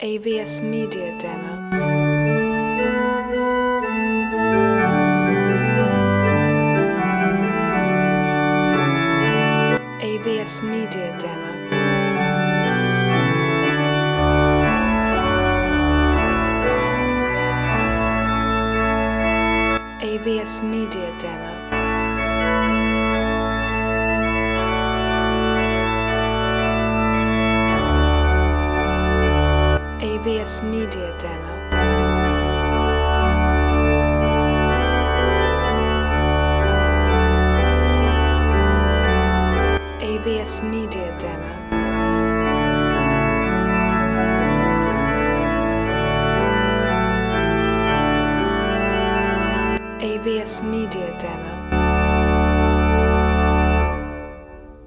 AVS Media Demo. AVS Media Demo. AVS Media Demo. AVS Media Demo. AVS Media Demo. AVS Media Demo.